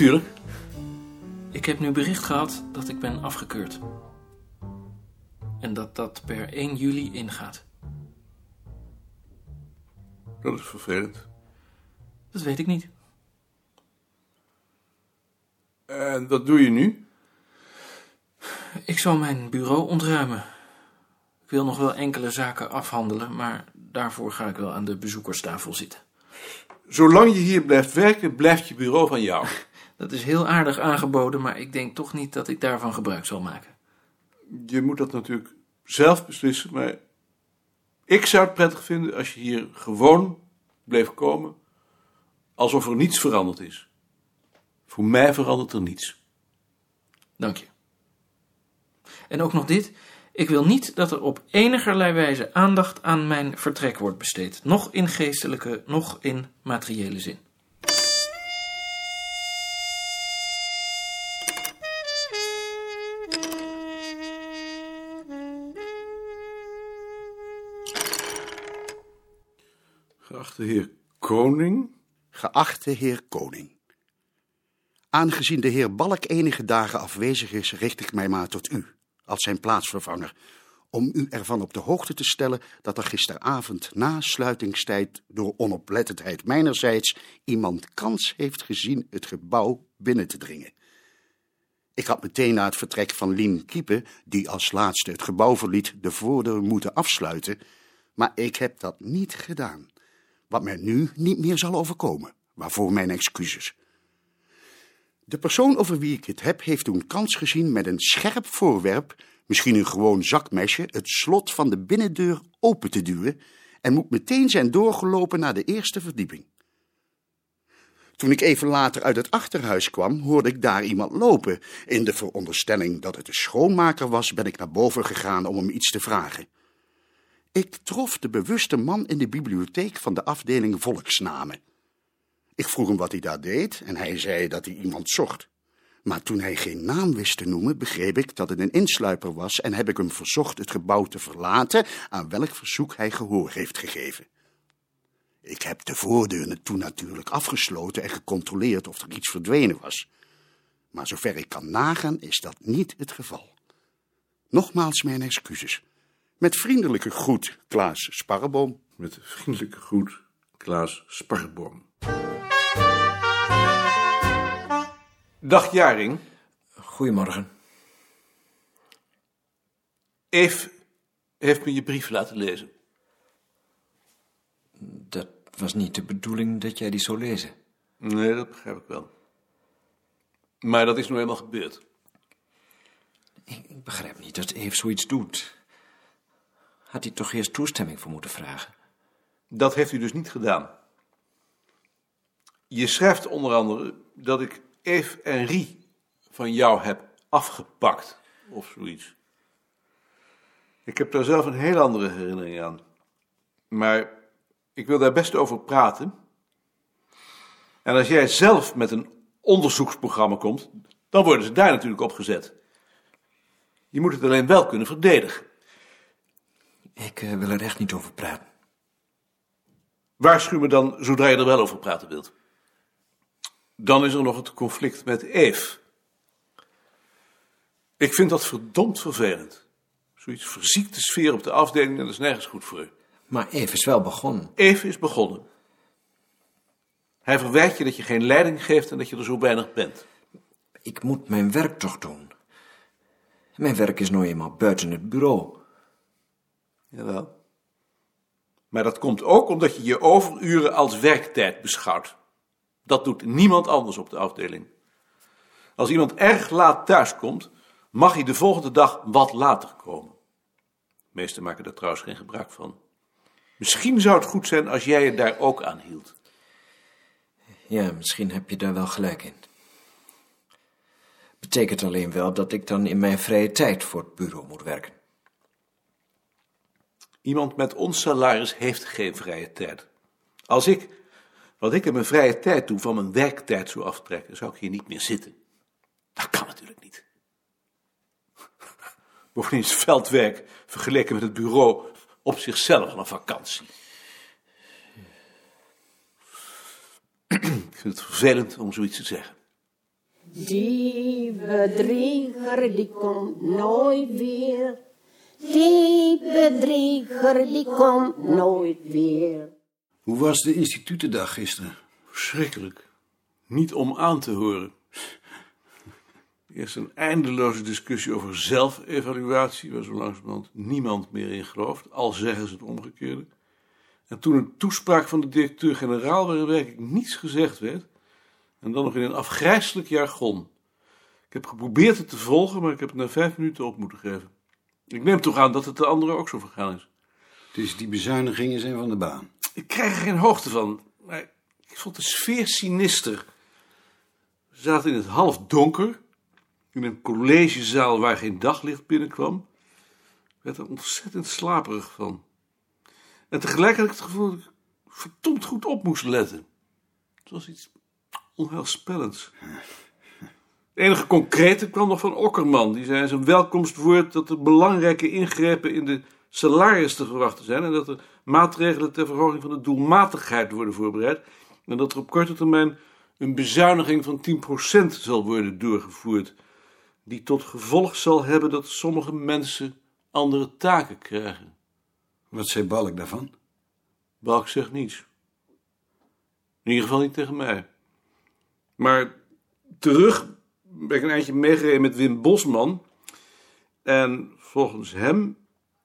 Tuurlijk. Ik heb nu bericht gehad dat ik ben afgekeurd. En dat dat per 1 juli ingaat. Dat is vervelend. Dat weet ik niet. En wat doe je nu? Ik zal mijn bureau ontruimen. Ik wil nog wel enkele zaken afhandelen, maar daarvoor ga ik wel aan de bezoekerstafel zitten. Zolang je hier blijft werken, blijft je bureau van jou. Dat is heel aardig aangeboden, maar ik denk toch niet dat ik daarvan gebruik zal maken. Je moet dat natuurlijk zelf beslissen, maar ik zou het prettig vinden als je hier gewoon bleef komen, alsof er niets veranderd is. Voor mij verandert er niets. Dank je. En ook nog dit. Ik wil niet dat er op enigerlei wijze aandacht aan mijn vertrek wordt besteed. Nog in geestelijke, nog in materiële zin. Geachte heer Koning, Geachte heer Koning. Aangezien de heer Balk enige dagen afwezig is, richt ik mij maar tot u, als zijn plaatsvervanger, om u ervan op de hoogte te stellen dat er gisteravond na sluitingstijd door onoplettendheid mijnerzijds iemand kans heeft gezien het gebouw binnen te dringen. Ik had meteen na het vertrek van Lien Kiepe, die als laatste het gebouw verliet, de voordeur moeten afsluiten, maar ik heb dat niet gedaan, wat mij nu niet meer zal overkomen, waarvoor mijn excuses. De persoon over wie ik het heb, heeft toen kans gezien met een scherp voorwerp, misschien een gewoon zakmesje, het slot van de binnendeur open te duwen en moet meteen zijn doorgelopen naar de eerste verdieping. Toen ik even later uit het achterhuis kwam, hoorde ik daar iemand lopen. In de veronderstelling dat het de schoonmaker was, ben ik naar boven gegaan om hem iets te vragen. Ik trof de bewuste man in de bibliotheek van de afdeling volksnamen. Ik vroeg hem wat hij daar deed en hij zei dat hij iemand zocht. Maar toen hij geen naam wist te noemen, begreep ik dat het een insluiper was en heb ik hem verzocht het gebouw te verlaten, aan welk verzoek hij gehoor heeft gegeven. Ik heb de voordeur toen natuurlijk afgesloten en gecontroleerd of er iets verdwenen was. Maar zover ik kan nagaan is dat niet het geval. Nogmaals mijn excuses. Met vriendelijke groet, Klaas Sparreboom. met vriendelijke groet, Klaas Sparboom. Dag Jaring, Goedemorgen. Eve heeft me je brief laten lezen. Dat was niet de bedoeling dat jij die zou lezen. Nee, dat begrijp ik wel. Maar dat is nu eenmaal gebeurd. Ik, ik begrijp niet dat Eve zoiets doet. Had hij toch eerst toestemming voor moeten vragen? Dat heeft u dus niet gedaan. Je schrijft onder andere dat ik Eve en Rie van jou heb afgepakt, of zoiets. Ik heb daar zelf een heel andere herinnering aan. Maar ik wil daar best over praten. En als jij zelf met een onderzoeksprogramma komt, dan worden ze daar natuurlijk op gezet. Je moet het alleen wel kunnen verdedigen. Ik eh, wil er echt niet over praten. Waarschuw me dan zodra je er wel over praten wilt. Dan is er nog het conflict met Eve. Ik vind dat verdomd vervelend. Zoiets verziekte sfeer op de afdeling, dat is nergens goed voor u. Maar Eve is wel begonnen. Eve is begonnen. Hij verwijt je dat je geen leiding geeft en dat je er zo weinig bent. Ik moet mijn werk toch doen. Mijn werk is nou eenmaal buiten het bureau. Jawel. Maar dat komt ook omdat je je overuren als werktijd beschouwt. Dat doet niemand anders op de afdeling. Als iemand erg laat thuiskomt, mag hij de volgende dag wat later komen. De meesten maken daar trouwens geen gebruik van. Misschien zou het goed zijn als jij je daar ook aan hield. Ja, misschien heb je daar wel gelijk in. Betekent alleen wel dat ik dan in mijn vrije tijd voor het bureau moet werken. Iemand met ons salaris heeft geen vrije tijd. Als ik, wat ik in mijn vrije tijd doe, van mijn werktijd zou aftrekken, zou ik hier niet meer zitten. Dat kan natuurlijk niet. Bovendien is veldwerk vergeleken met het bureau op zichzelf een vakantie. vind het vervelend om zoiets te zeggen. Die bedrieger die komt nooit weer. Die bedrieger die komt nooit weer. Hoe was de institutendag gisteren? Verschrikkelijk. Niet om aan te horen. Eerst een eindeloze discussie over zelfevaluatie, waar zo langzamerhand niemand meer in gelooft, al zeggen ze het omgekeerde. En toen een toespraak van de directeur-generaal, waarin werkelijk niets gezegd werd, en dan nog in een afgrijselijk jargon. Ik heb geprobeerd het te volgen, maar ik heb het na vijf minuten op moeten geven. Ik neem toch aan dat het de anderen ook zo vergaan is. Dus die bezuinigingen zijn van de baan. Ik krijg er geen hoogte van, maar ik vond de sfeer sinister. We zaten in het halfdonker, in een collegezaal waar geen daglicht binnenkwam. Ik werd er ontzettend slaperig van. En tegelijk had ik het gevoel dat ik verdomd goed op moest letten. Het was iets onheilspellends. Het enige concrete kwam nog van Okkerman. Die zei in zijn welkomstwoord dat er belangrijke ingrepen in de salaris te verwachten zijn. En dat er maatregelen ter verhoging van de doelmatigheid worden voorbereid. En dat er op korte termijn een bezuiniging van 10% zal worden doorgevoerd. Die tot gevolg zal hebben dat sommige mensen andere taken krijgen. Wat zei Balk daarvan? Balk zegt niets. In ieder geval niet tegen mij. Maar terug ben ik een eindje meegereden met Wim Bosman. En volgens hem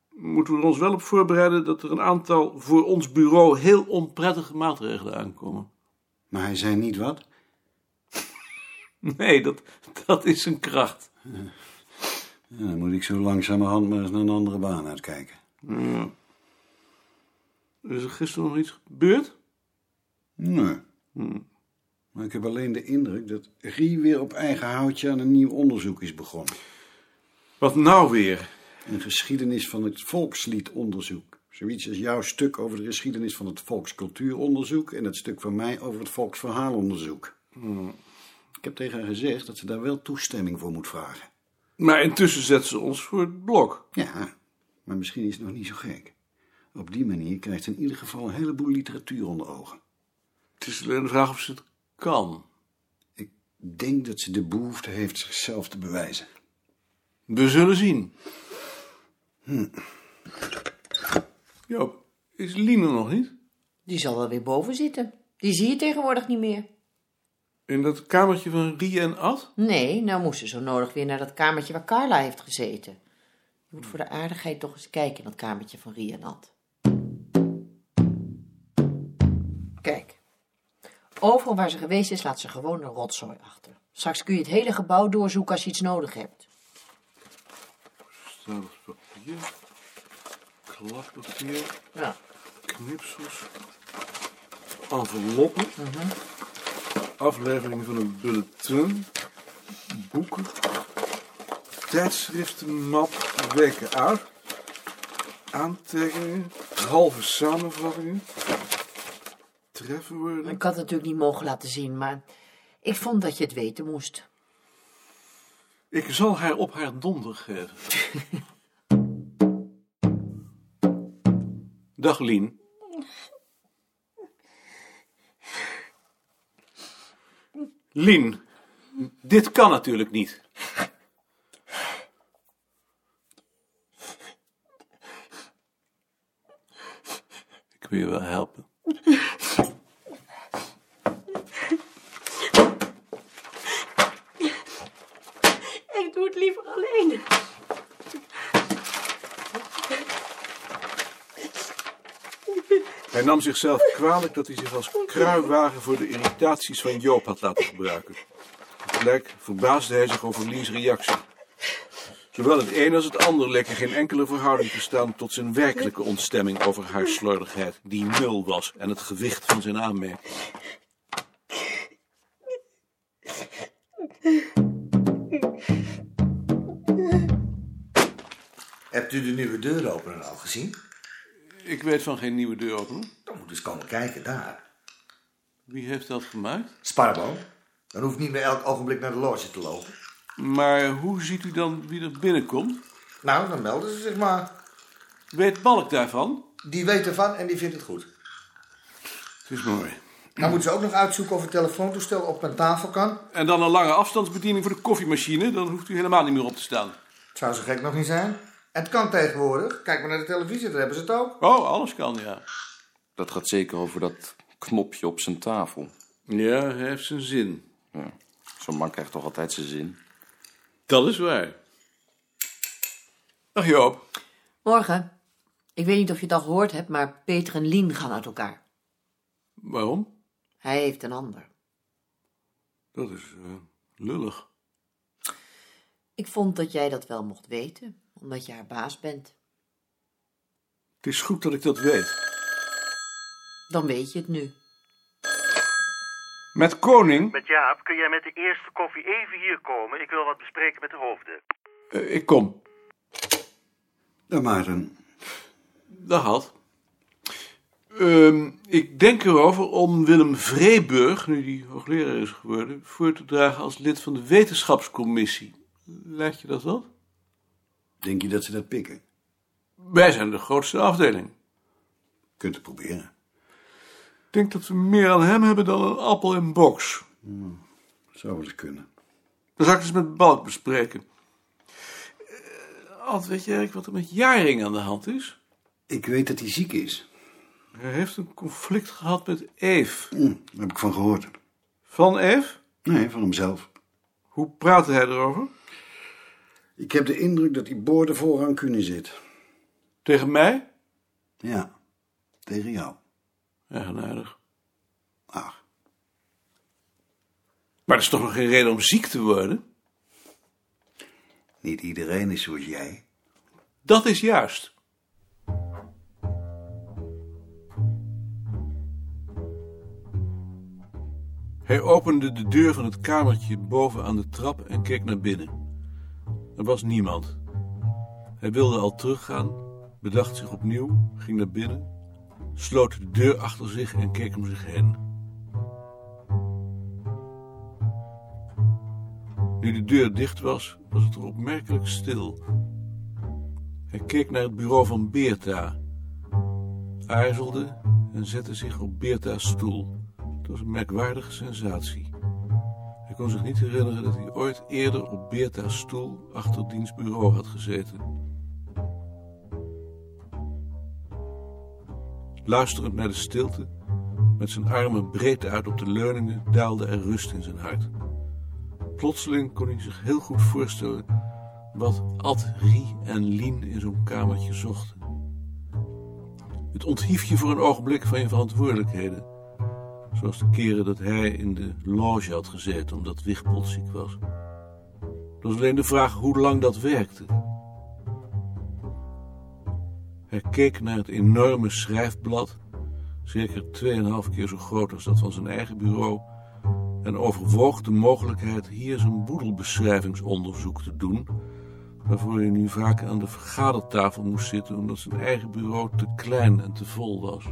moeten we er ons wel op voorbereiden dat er een aantal voor ons bureau heel onprettige maatregelen aankomen. Maar hij zei niet wat? Nee, dat, dat is een kracht. Ja, dan moet ik zo langzamerhand maar eens naar een andere baan uitkijken. Ja. Is er gisteren nog iets gebeurd? Nee. Maar ik heb alleen de indruk dat Rie weer op eigen houtje aan een nieuw onderzoek is begonnen. Wat nou weer? Een geschiedenis van het volksliedonderzoek. Zoiets als jouw stuk over de geschiedenis van het volkscultuuronderzoek en het stuk van mij over het volksverhaalonderzoek. Ik heb tegen haar gezegd dat ze daar wel toestemming voor moet vragen. Maar intussen zet ze ons voor het blok. Ja, maar misschien is het nog niet zo gek. Op die manier krijgt ze in ieder geval een heleboel literatuur onder ogen. Het is alleen de vraag of ze het kan. Ik denk dat ze de behoefte heeft zichzelf te bewijzen. We zullen zien. Joop, is Line nog niet? Die zal wel weer boven zitten. Die zie je tegenwoordig niet meer. In dat kamertje van Rie en Ad? Nee, nou moest ze zo nodig weer naar dat kamertje waar Carla heeft gezeten. Je moet voor de aardigheid toch eens kijken in dat kamertje van Rie en Ad. Overal waar ze geweest is, laat ze gewoon een rotzooi achter. Straks kun je het hele gebouw doorzoeken als je iets nodig hebt. Stapels papier, kladpapier, Ja. knipsels, enveloppen, afleveringen van een bulletin, boeken, tijdschriftenmap, weken uit, aantekeningen, halve samenvattingen, trefwoorden. Ik had het natuurlijk niet mogen laten zien, maar ik vond dat je het weten moest. Ik zal haar op haar donder geven. Dag Lien. Lien, dit kan natuurlijk niet. Ik wil je wel helpen. Ik doe het liever alleen. Hij nam zichzelf kwalijk dat hij zich als kruiwagen voor de irritaties van Joop had laten gebruiken. Tegelijk verbaasde hij zich over Liens reactie. Zowel het een als het ander leek er geen enkele verhouding te staan tot zijn werkelijke ontstemming over haar slordigheid, die nul was, en het gewicht van zijn aanmerking. Hebt u de nieuwe deuropener al gezien? Ik weet van geen nieuwe deuropener. Dan moet eens komen kijken daar. Wie heeft dat gemaakt? Sparbo. Dan hoeft niet meer elk ogenblik naar de loge te lopen. Maar hoe ziet u dan wie er binnenkomt? Nou, dan melden ze zich maar. Weet Balk daarvan? Die weet ervan en die vindt het goed. Het is mooi. Dan moeten ze ook nog uitzoeken of het telefoontoestel op mijn tafel kan. En dan een lange afstandsbediening voor de koffiemachine. Dan hoeft u helemaal niet meer op te staan. Het zou zo gek nog niet zijn. Het kan tegenwoordig. Kijk maar naar de televisie, daar hebben ze het ook. Oh, alles kan, ja. Dat gaat zeker over dat knopje op zijn tafel. Ja, hij heeft zijn zin. Ja. Zo'n man krijgt toch altijd zijn zin. Dat is waar. Dag Joop. Morgen. Ik weet niet of je het al gehoord hebt, maar Peter en Lien gaan uit elkaar. Waarom? Hij heeft een ander. Dat is eh, lullig. Ik vond dat jij dat wel mocht weten, omdat je haar baas bent. Het is goed dat ik dat weet. Dan weet je het nu. Met Koning? Met Jaap, kun jij met de eerste koffie even hier komen? Ik wil wat bespreken met de hoofden. Eh, ik kom. Dag Maarten. Dag Had. Ehm, ik denk erover om Willem Vreeburg, nu die hoogleraar is geworden, voor te dragen als lid van de wetenschapscommissie. Lijkt je dat wat? Denk je dat ze dat pikken? Wij zijn de grootste afdeling. Kunt het proberen. Ik denk dat we meer aan hem hebben dan een appel in box. Zou wel eens kunnen. Dat zal ik eens met Balk bespreken. Uh, Ad, weet je eigenlijk wat er met Jaring aan de hand is? Ik weet dat hij ziek is. Hij heeft een conflict gehad met Eve. Hm, daar heb ik van gehoord. Van Eve? Nee, van hemzelf. Hoe praatte hij erover? Ik heb de indruk dat hij boordevol rancune zit. Tegen mij? Ja, tegen jou. Eigenaardig. Ach, Maar dat is toch nog geen reden om ziek te worden? niet iedereen is zoals jij. Dat is juist. Hij opende de deur van het kamertje boven aan de trap en keek naar binnen. Er was niemand. Hij wilde al teruggaan, bedacht zich opnieuw, ging naar binnen, sloot de deur achter zich en keek om zich heen. Nu de deur dicht was, was het er opmerkelijk stil. Hij keek naar het bureau van Beerta, aarzelde en zette zich op Beerta's stoel. Het was een merkwaardige sensatie. Hij kon zich niet herinneren dat hij ooit eerder op Beerta's stoel achter diens bureau had gezeten. Luisterend naar de stilte, met zijn armen breed uit op de leuningen, daalde er rust in zijn hart. Plotseling kon hij zich heel goed voorstellen wat Ad, Rie en Lien in zo'n kamertje zochten. Het onthief je voor een ogenblik van je verantwoordelijkheden. Zoals de keren dat hij in de loge had gezeten omdat Wigbold ziek was. Het was alleen de vraag hoe lang dat werkte. Hij keek naar het enorme schrijfblad, zeker 2,5 keer zo groot als dat van zijn eigen bureau, en overwoog de mogelijkheid hier zijn boedelbeschrijvingsonderzoek te doen, waarvoor hij nu vaak aan de vergadertafel moest zitten omdat zijn eigen bureau te klein en te vol was.